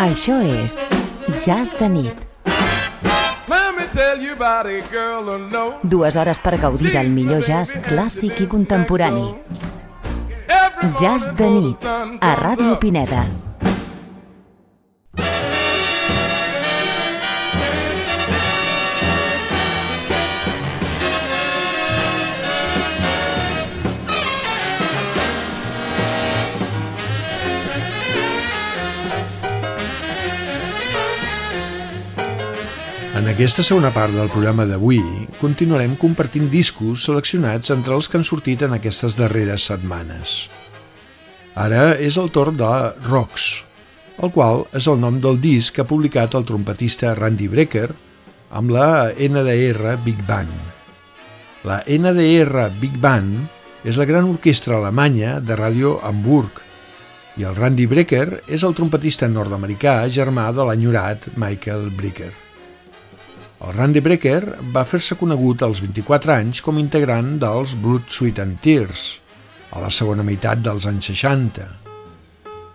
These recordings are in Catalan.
Això és Jazz de nit. Dues hores per gaudir del millor jazz clàssic i contemporani. Jazz de nit, a Ràdio Pineda. Aquesta segona part del programa d'avui continuarem compartint discos seleccionats entre els que han sortit en aquestes darreres setmanes. Ara és el torn de Rocks, el qual és el nom del disc que ha publicat el trompetista Randy Brecker amb la NDR Big Band. La NDR Big Band és la gran orquestra alemanya de ràdio Hamburg i el Randy Brecker és el trompetista nord-americà germà de l'enyorat Michael Brecker. El Randy Brecker va fer-se conegut als 24 anys com integrant dels Blood, Sweat and Tears, a la segona meitat dels anys 60.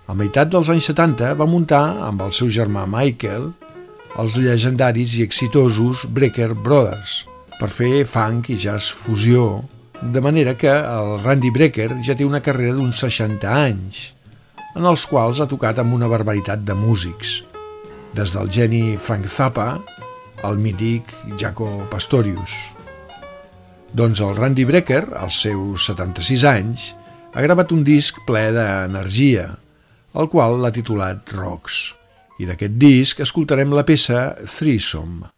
A meitat dels anys 70 va muntar, amb el seu germà Michael, els llegendaris i exitosos Brecker Brothers, per fer funk i jazz fusió, de manera que el Randy Brecker ja té una carrera d'uns 60 anys, en els quals ha tocat amb una barbaritat de músics, des del geni Frank Zappa el mític Jaco Pastorius. Doncs el Randy Brecker, als seus 76 anys, ha gravat un disc ple d'energia, el qual l'ha titulat Rocks. I d'aquest disc escoltarem la peça Threesome.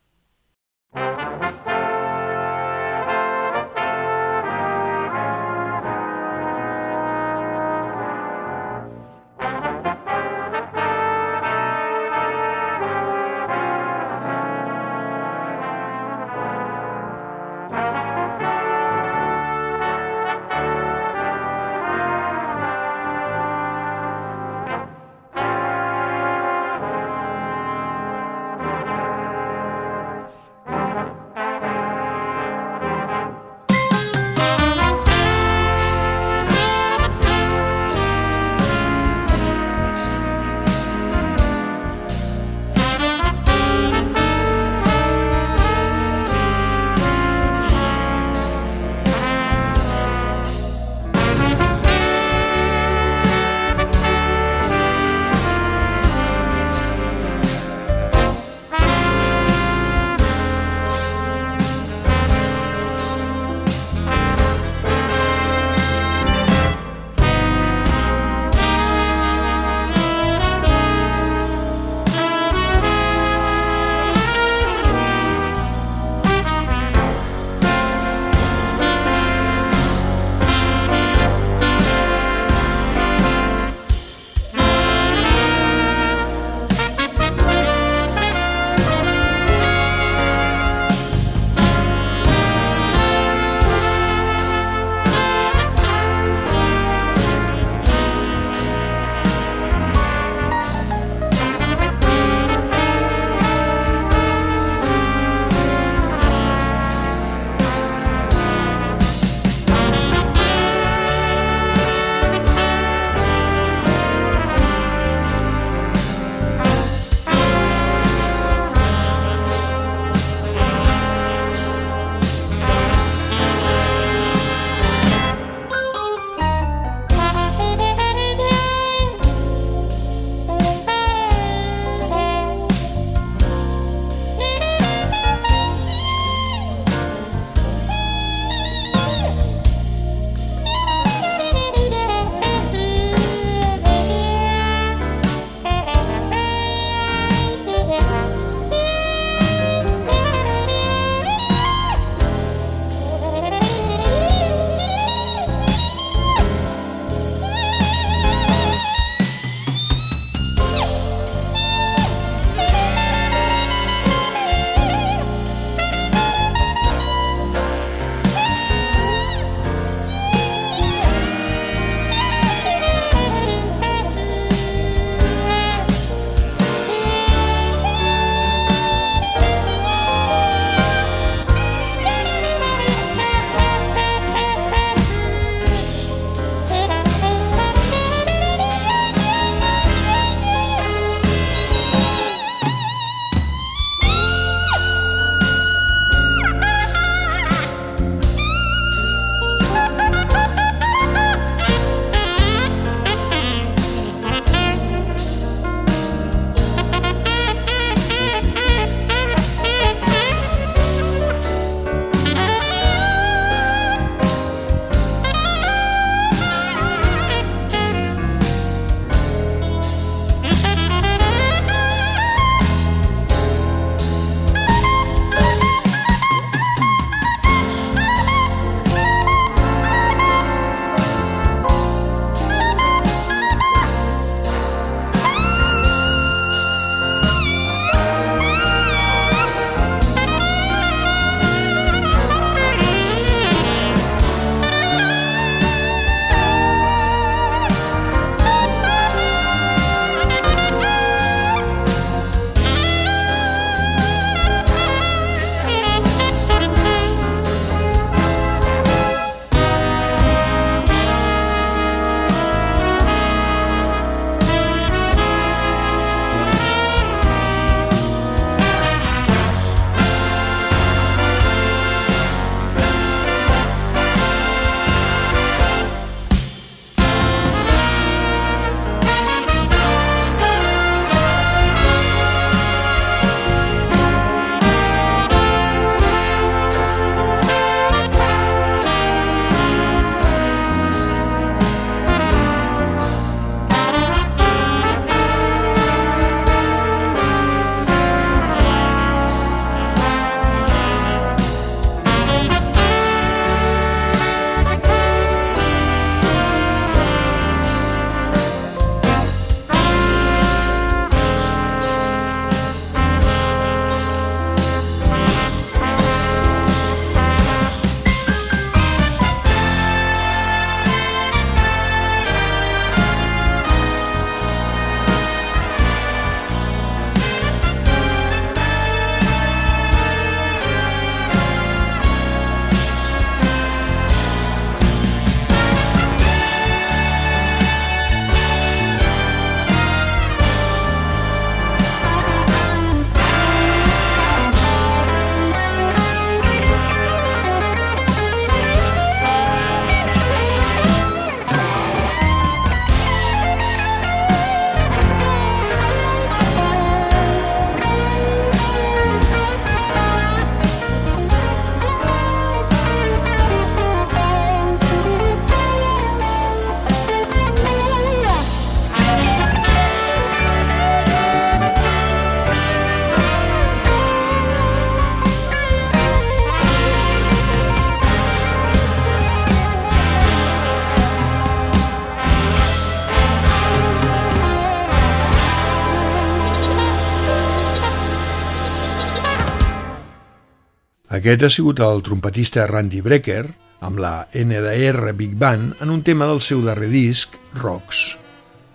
Aquest ha sigut el trompetista Randy Brecker, amb la NDR Big Band, en un tema del seu darrer disc, Rocks.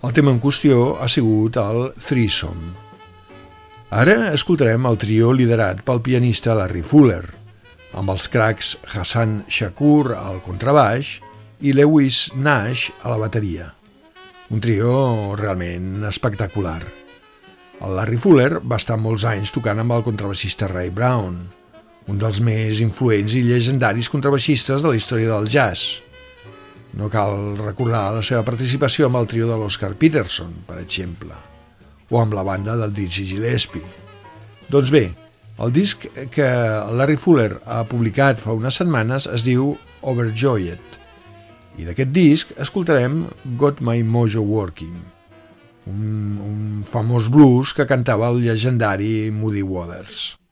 El tema en qüestió ha sigut el Threesome. Ara escoltarem el trio liderat pel pianista Larry Fuller, amb els cracs Hassan Shakur al contrabaix i Lewis Nash a la bateria. Un trio realment espectacular. El Larry Fuller va estar molts anys tocant amb el contrabaixista Ray Brown, un dels més influents i llegendaris contrabaixistes de la història del jazz. No cal recordar la seva participació amb el trio de l'Oscar Peterson, per exemple, o amb la banda del Dizzy Gillespie. Doncs bé, el disc que Larry Fuller ha publicat fa unes setmanes es diu Overjoyed, i d'aquest disc escoltarem Got My Mojo Working, un, un famós blues que cantava el llegendari Moody Waters.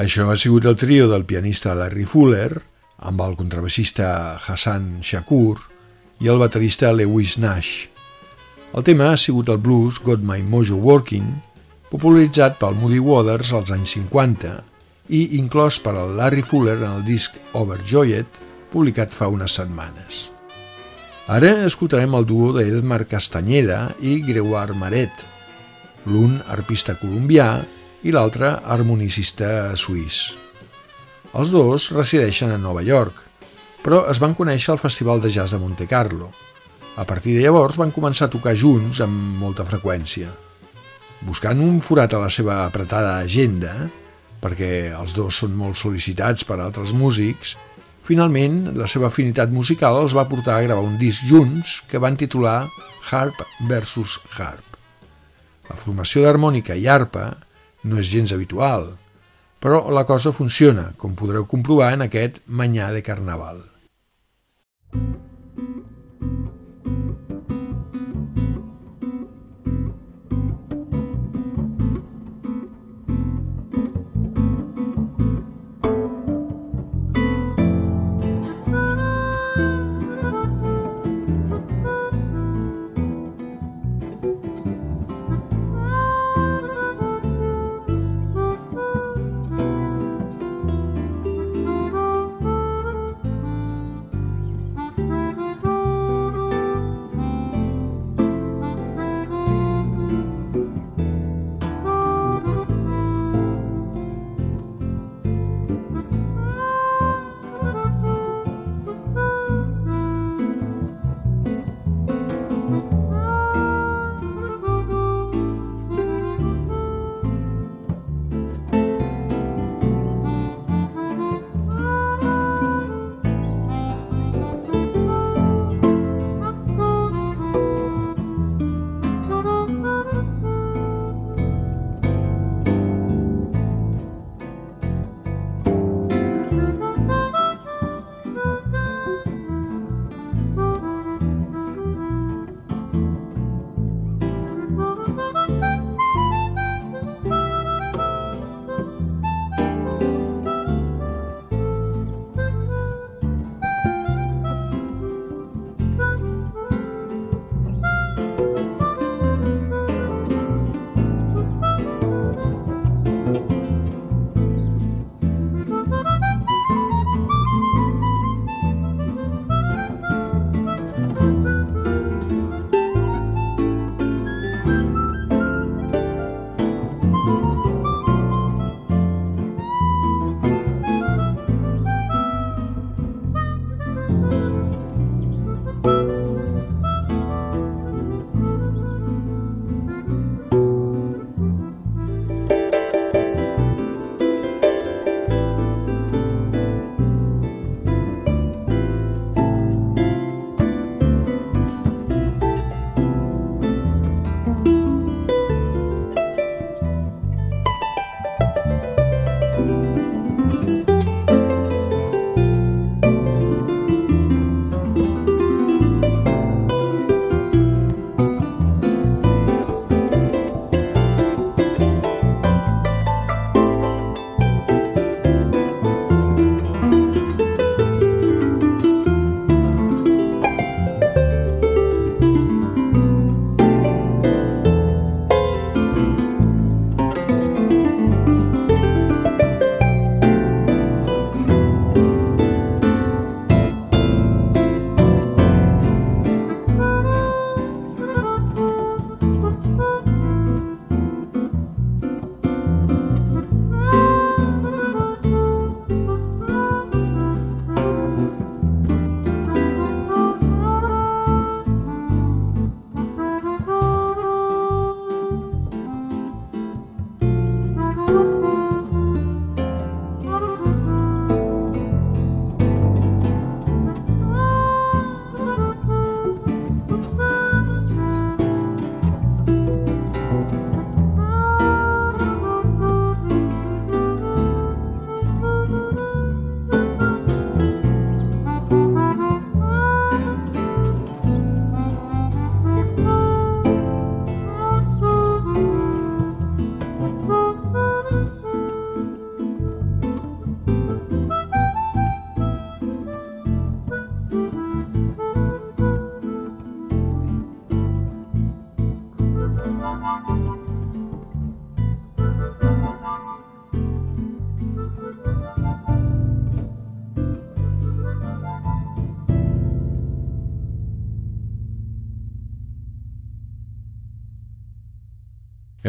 Això ha sigut el trio del pianista Larry Fuller, amb el contrabassista Hassan Shakur i el baterista Lewis Nash. El tema ha sigut el blues Got My Mojo Working, popularitzat pel Moody Waters als anys 50 i inclòs per al Larry Fuller en el disc Overjoyed, publicat fa unes setmanes. Ara escoltarem el duo d'Edmar Castanyeda i Greuar Maret, l'un arpista colombià i l'altre harmonicista suís. Els dos resideixen a Nova York, però es van conèixer al Festival de Jazz de Monte Carlo. A partir de llavors van començar a tocar junts amb molta freqüència. Buscant un forat a la seva apretada agenda, perquè els dos són molt sol·licitats per altres músics, finalment la seva afinitat musical els va portar a gravar un disc junts que van titular Harp versus Harp. La formació d'harmònica i arpa no és gens habitual, però la cosa funciona, com podreu comprovar en aquest Manyà de Carnaval.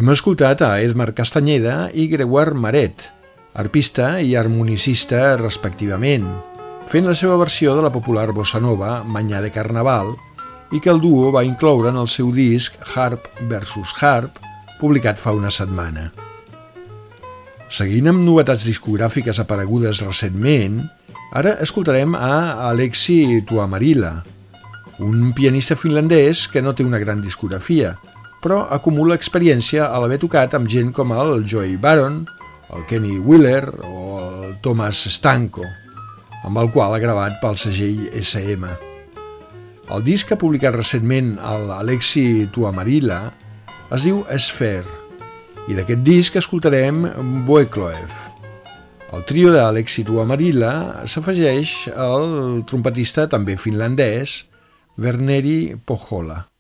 Hem escoltat a Edmar Castanyeda i Gregoire Maret, arpista i harmonicista respectivament, fent la seva versió de la popular bossa nova Manyà de Carnaval i que el duo va incloure en el seu disc Harp vs Harp, publicat fa una setmana. Seguint amb novetats discogràfiques aparegudes recentment, ara escoltarem a Alexi Tuamarila, un pianista finlandès que no té una gran discografia, però acumula experiència a l'haver tocat amb gent com el Joey Baron, el Kenny Wheeler o el Thomas Stanko, amb el qual ha gravat pel segell SM. El disc que ha publicat recentment l'Alexi Tuamarila es diu Sphere, i d'aquest disc escoltarem Boekloev. El trio d'Alexi Tuamarila s'afegeix al trompetista també finlandès Verneri Pohola.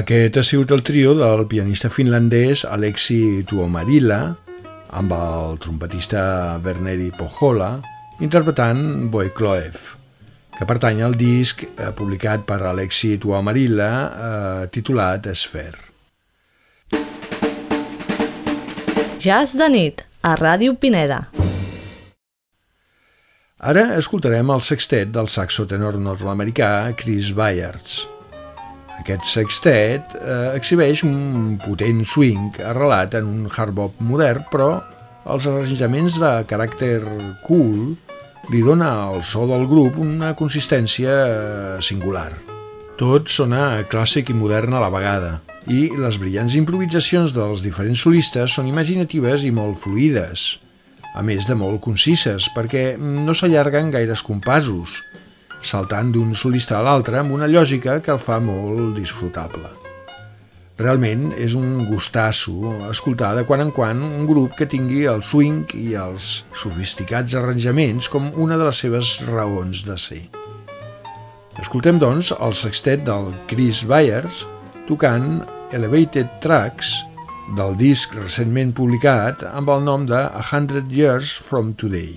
Aquest ha sigut el trio del pianista finlandès Alexi Tuomarila amb el trompetista Berneri Pohola interpretant Boykloev, que pertany al disc eh, publicat per Alexi Tuomarila eh, titulat Esfer. Jazz de nit, a Ràdio Pineda. Ara escoltarem el sextet del saxo tenor nord-americà Chris Byards. Aquest sextet eh, exhibeix un potent swing arrelat en un hard bop modern, però els arranjaments de caràcter cool li dona al so del grup una consistència eh, singular. Tot sona clàssic i modern a la vegada, i les brillants improvisacions dels diferents solistes són imaginatives i molt fluides a més de molt concises, perquè no s'allarguen gaires compassos, saltant d'un solista a l'altre amb una lògica que el fa molt disfrutable. Realment és un gustasso escoltar de quan en quan un grup que tingui el swing i els sofisticats arranjaments com una de les seves raons de ser. Escoltem, doncs, el sextet del Chris Byers tocant Elevated Tracks del disc recentment publicat amb el nom de A Hundred Years from Today,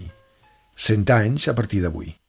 100 anys a partir d'avui.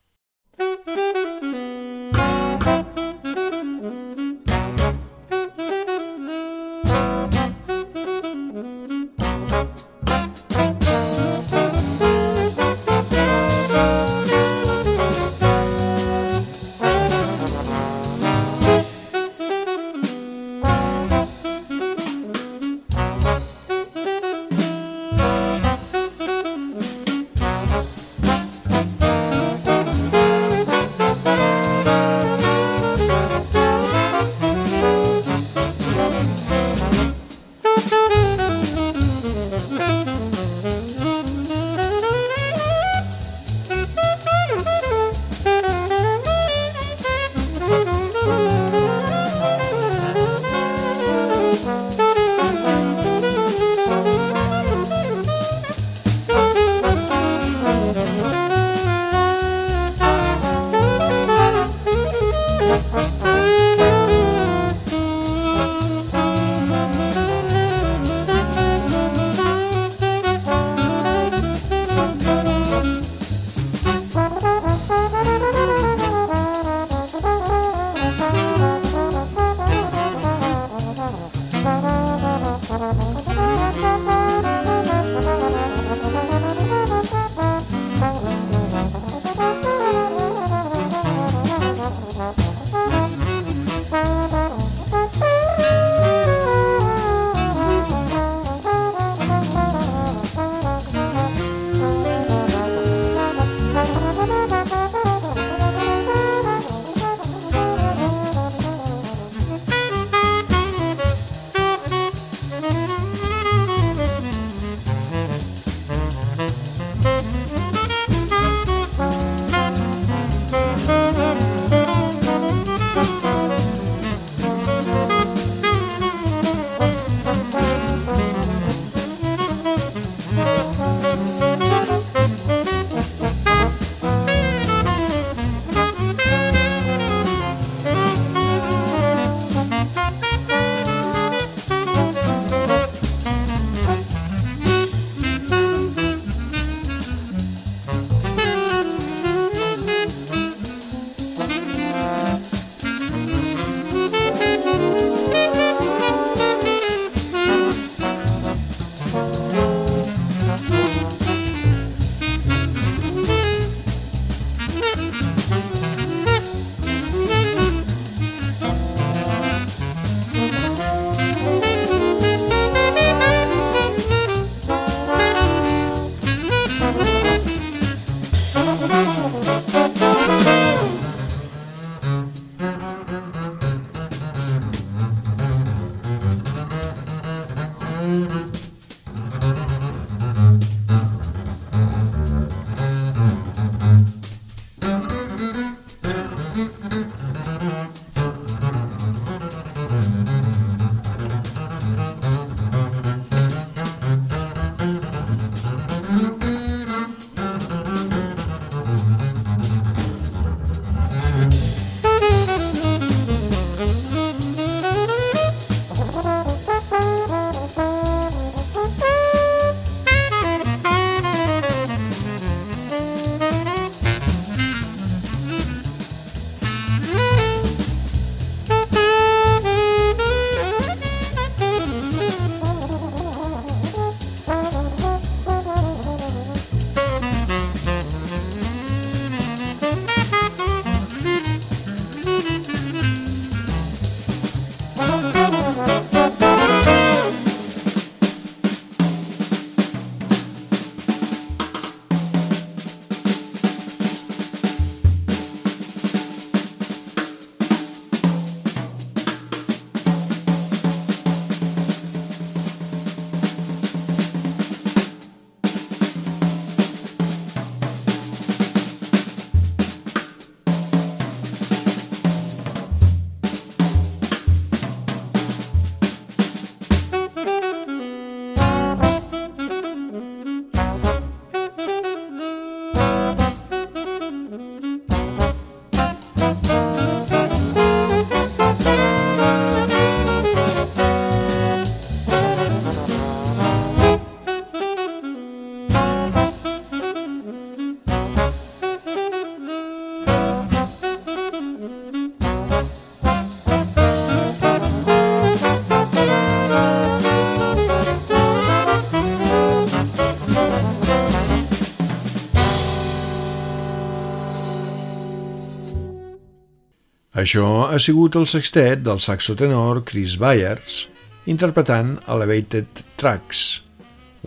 Això ha sigut el sextet del saxotenor Chris Byers interpretant Elevated Tracks,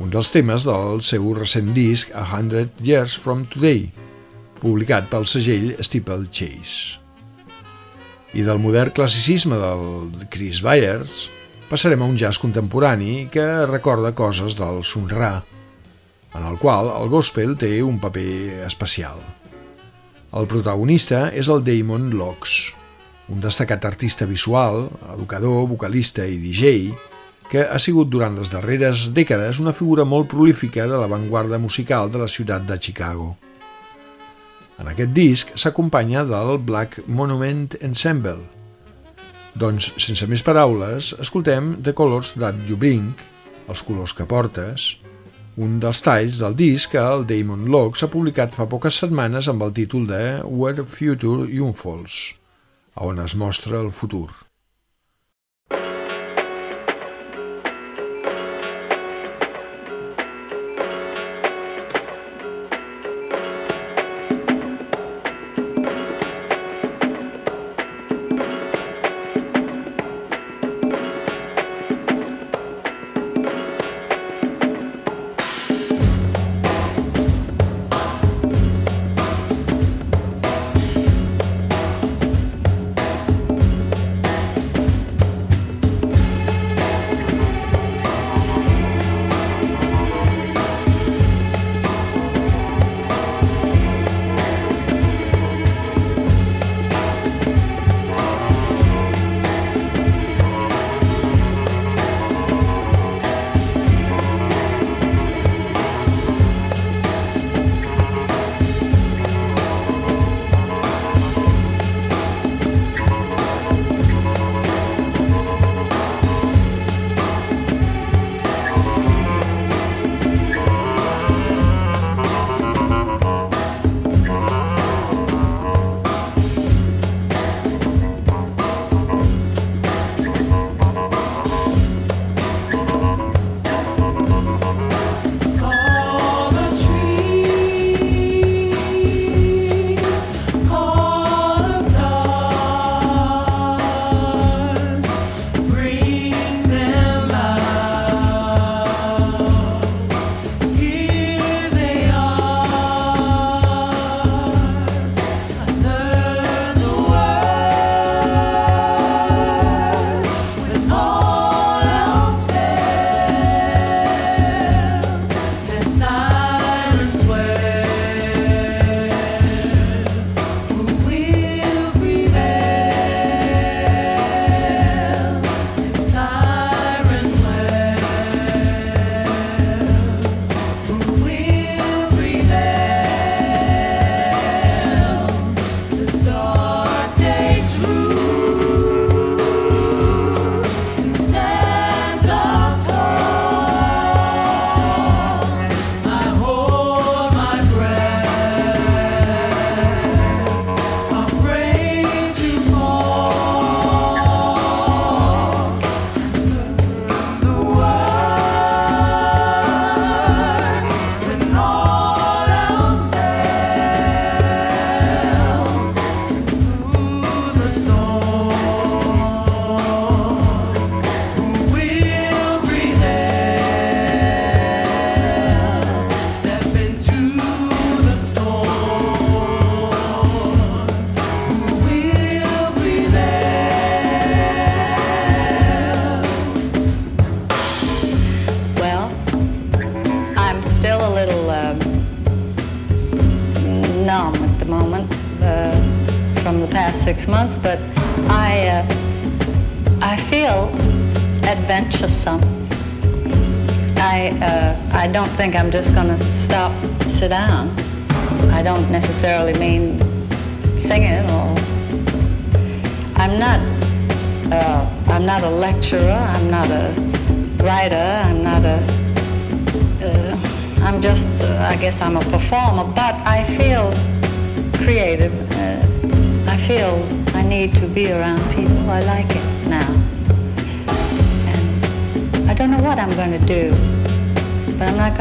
un dels temes del seu recent disc A Hundred Years From Today, publicat pel segell Steeple Chase. I del modern classicisme del Chris Byers passarem a un jazz contemporani que recorda coses del Sun Ra, en el qual el gospel té un paper especial. El protagonista és el Damon Locks, un destacat artista visual, educador, vocalista i DJ, que ha sigut durant les darreres dècades una figura molt prolífica de l'avantguarda musical de la ciutat de Chicago. En aquest disc s'acompanya del Black Monument Ensemble. Doncs, sense més paraules, escoltem The Colors That You Bring, els colors que portes, un dels talls del disc que el Damon Locke s'ha publicat fa poques setmanes amb el títol de Where Future Unfolds, on es mostra el futur.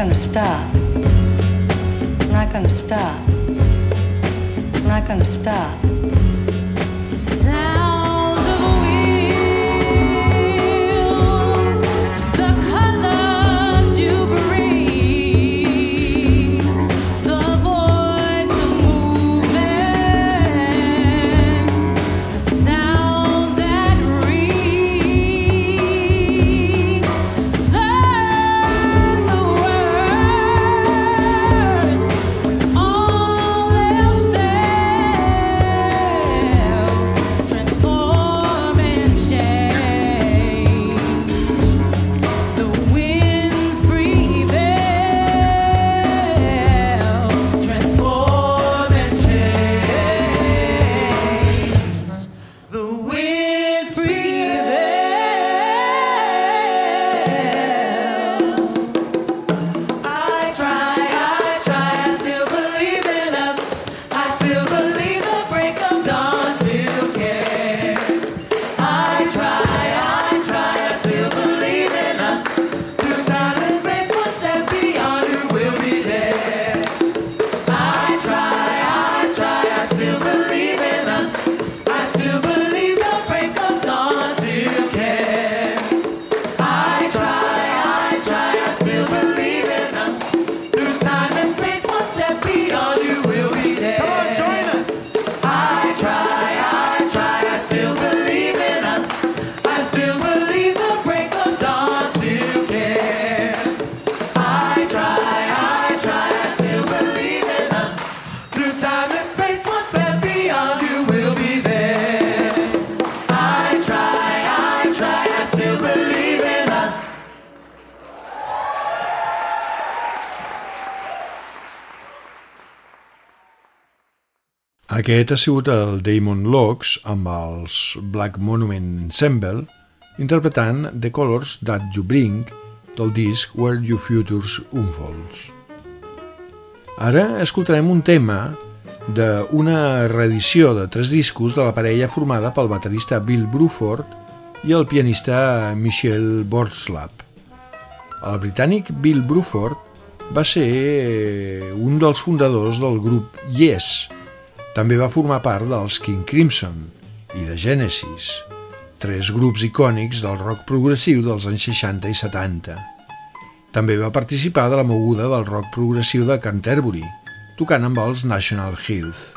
gonna stop. I'm not gonna stop. I'm not gonna stop. Aquest ha sigut el Damon Locks amb els Black Monument Ensemble interpretant The Colors That You Bring del disc Where Your Futures Unfolds. Ara escoltarem un tema d'una reedició de tres discos de la parella formada pel baterista Bill Bruford i el pianista Michel Borslap. El britànic Bill Bruford va ser un dels fundadors del grup Yes. També va formar part dels King Crimson i de Genesis, tres grups icònics del rock progressiu dels anys 60 i 70. També va participar de la moguda del rock progressiu de Canterbury, tocant amb els National Health.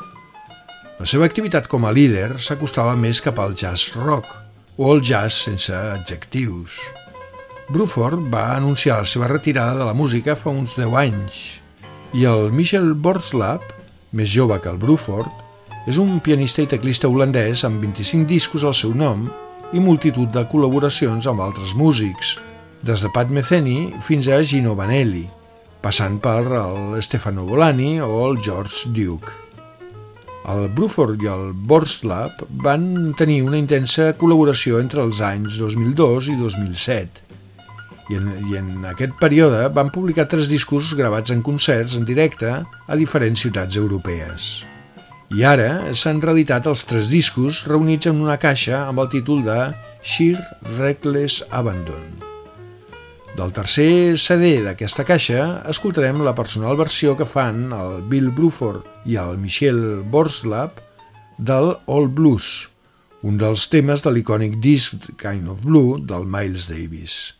La seva activitat com a líder s'acostava més cap al jazz rock o al jazz sense adjectius. Bruford va anunciar la seva retirada de la música fa uns 10 anys i el Michel Borslap, més jove que el Bruford, és un pianista i teclista holandès amb 25 discos al seu nom i multitud de col·laboracions amb altres músics, des de Pat Metheny fins a Gino Vanelli passant per el Stefano Bolani o el George Duke. El Bruford i el Borslap van tenir una intensa col·laboració entre els anys 2002 i 2007 i en, i en aquest període van publicar tres discos gravats en concerts en directe a diferents ciutats europees. I ara s'han reeditat els tres discos reunits en una caixa amb el títol de Sheer Reckless Abandon. Del tercer CD d'aquesta caixa escoltarem la personal versió que fan el Bill Bruford i el Michel Borslap del All Blues, un dels temes de l'icònic disc Kind of Blue del Miles Davis.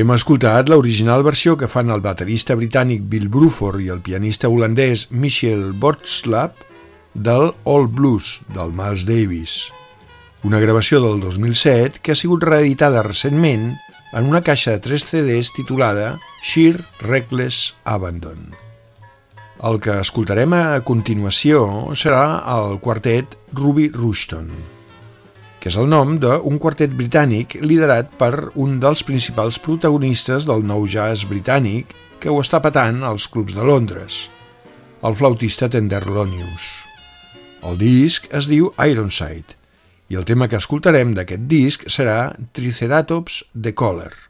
Hem escoltat l'original versió que fan el baterista britànic Bill Bruford i el pianista holandès Michel Bortslap del All Blues del Miles Davis, una gravació del 2007 que ha sigut reeditada recentment en una caixa de 3 CDs titulada Sheer Reckless Abandon. El que escoltarem a continuació serà el quartet Ruby Rushton que és el nom d'un quartet britànic liderat per un dels principals protagonistes del nou jazz britànic que ho està patant als clubs de Londres, el flautista Tenderlonius. El disc es diu Ironside i el tema que escoltarem d'aquest disc serà Triceratops de Collar.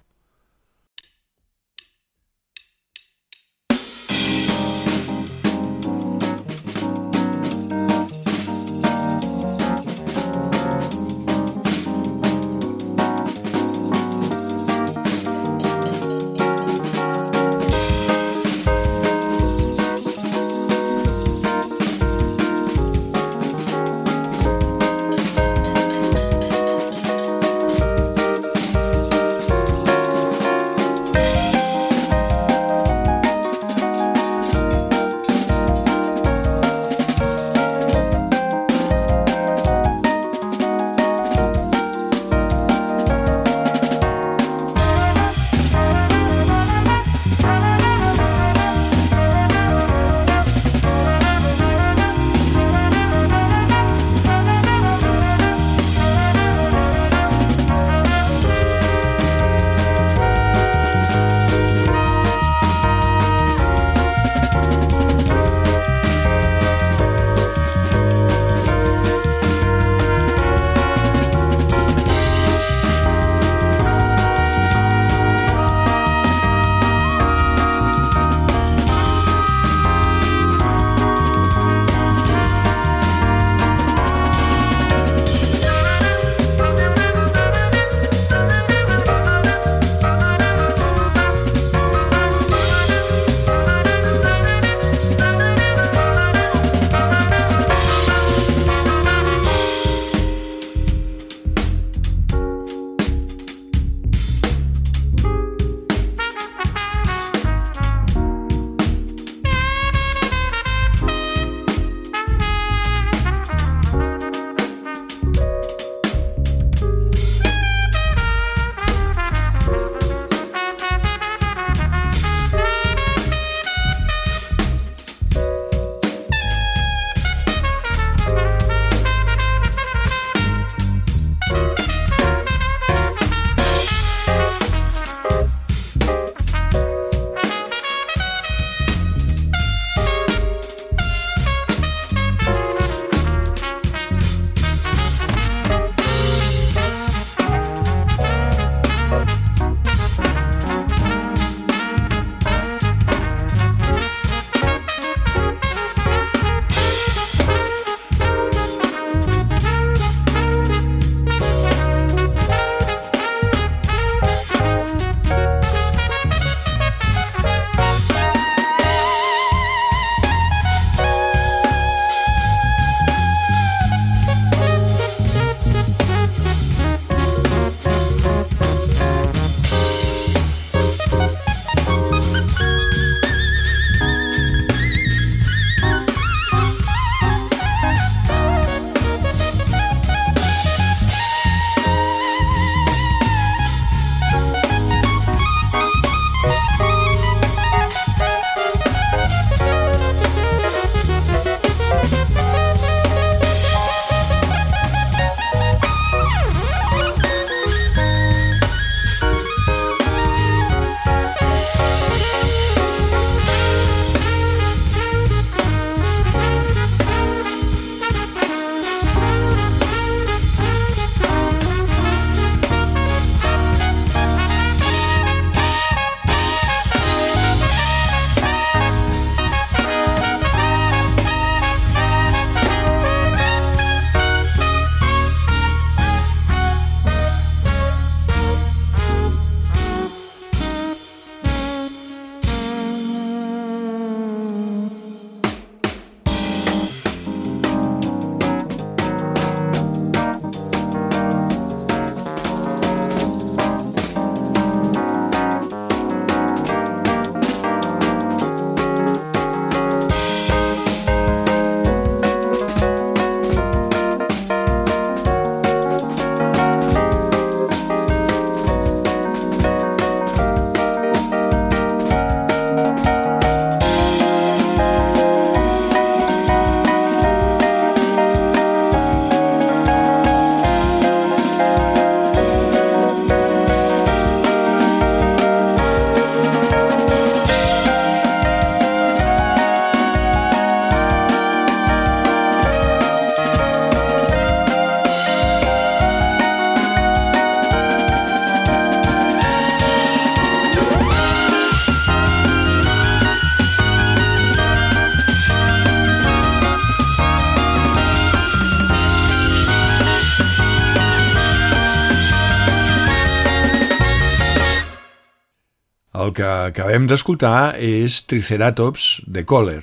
Acabem d'escoltar és Triceratops de Kohler,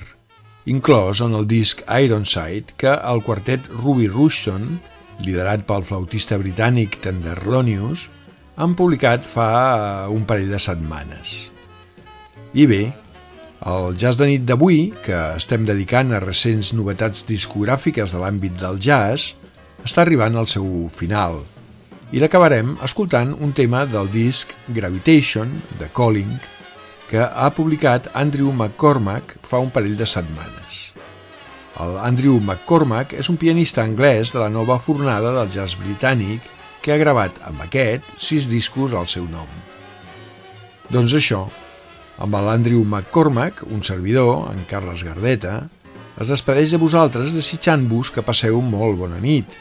inclòs en el disc Ironside que el quartet Ruby Rushton, liderat pel flautista britànic Tenderlonius, han publicat fa un parell de setmanes. I bé, el jazz de nit d'avui, que estem dedicant a recents novetats discogràfiques de l'àmbit del jazz, està arribant al seu final – i l'acabarem escoltant un tema del disc Gravitation, de Calling, que ha publicat Andrew McCormack fa un parell de setmanes. El Andrew McCormack és un pianista anglès de la nova fornada del jazz britànic que ha gravat amb aquest sis discos al seu nom. Doncs això, amb l'Andrew McCormack, un servidor, en Carles Gardeta, es despedeix de vosaltres desitjant-vos que passeu molt bona nit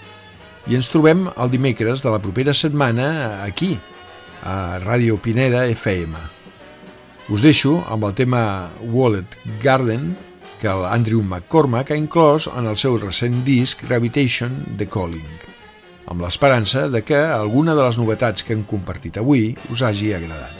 i ens trobem el dimecres de la propera setmana aquí, a Ràdio Pineda FM. Us deixo amb el tema Wallet Garden que l'Andrew McCormack ha inclòs en el seu recent disc Gravitation The Calling, amb l'esperança de que alguna de les novetats que hem compartit avui us hagi agradat.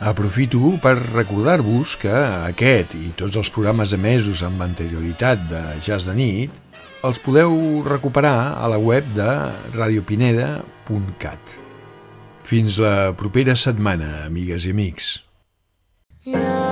Aprofito per recordar-vos que aquest i tots els programes emesos amb anterioritat de Jazz de nit els podeu recuperar a la web de radiopineda.cat. Fins la propera setmana, amigues i amics. Yeah.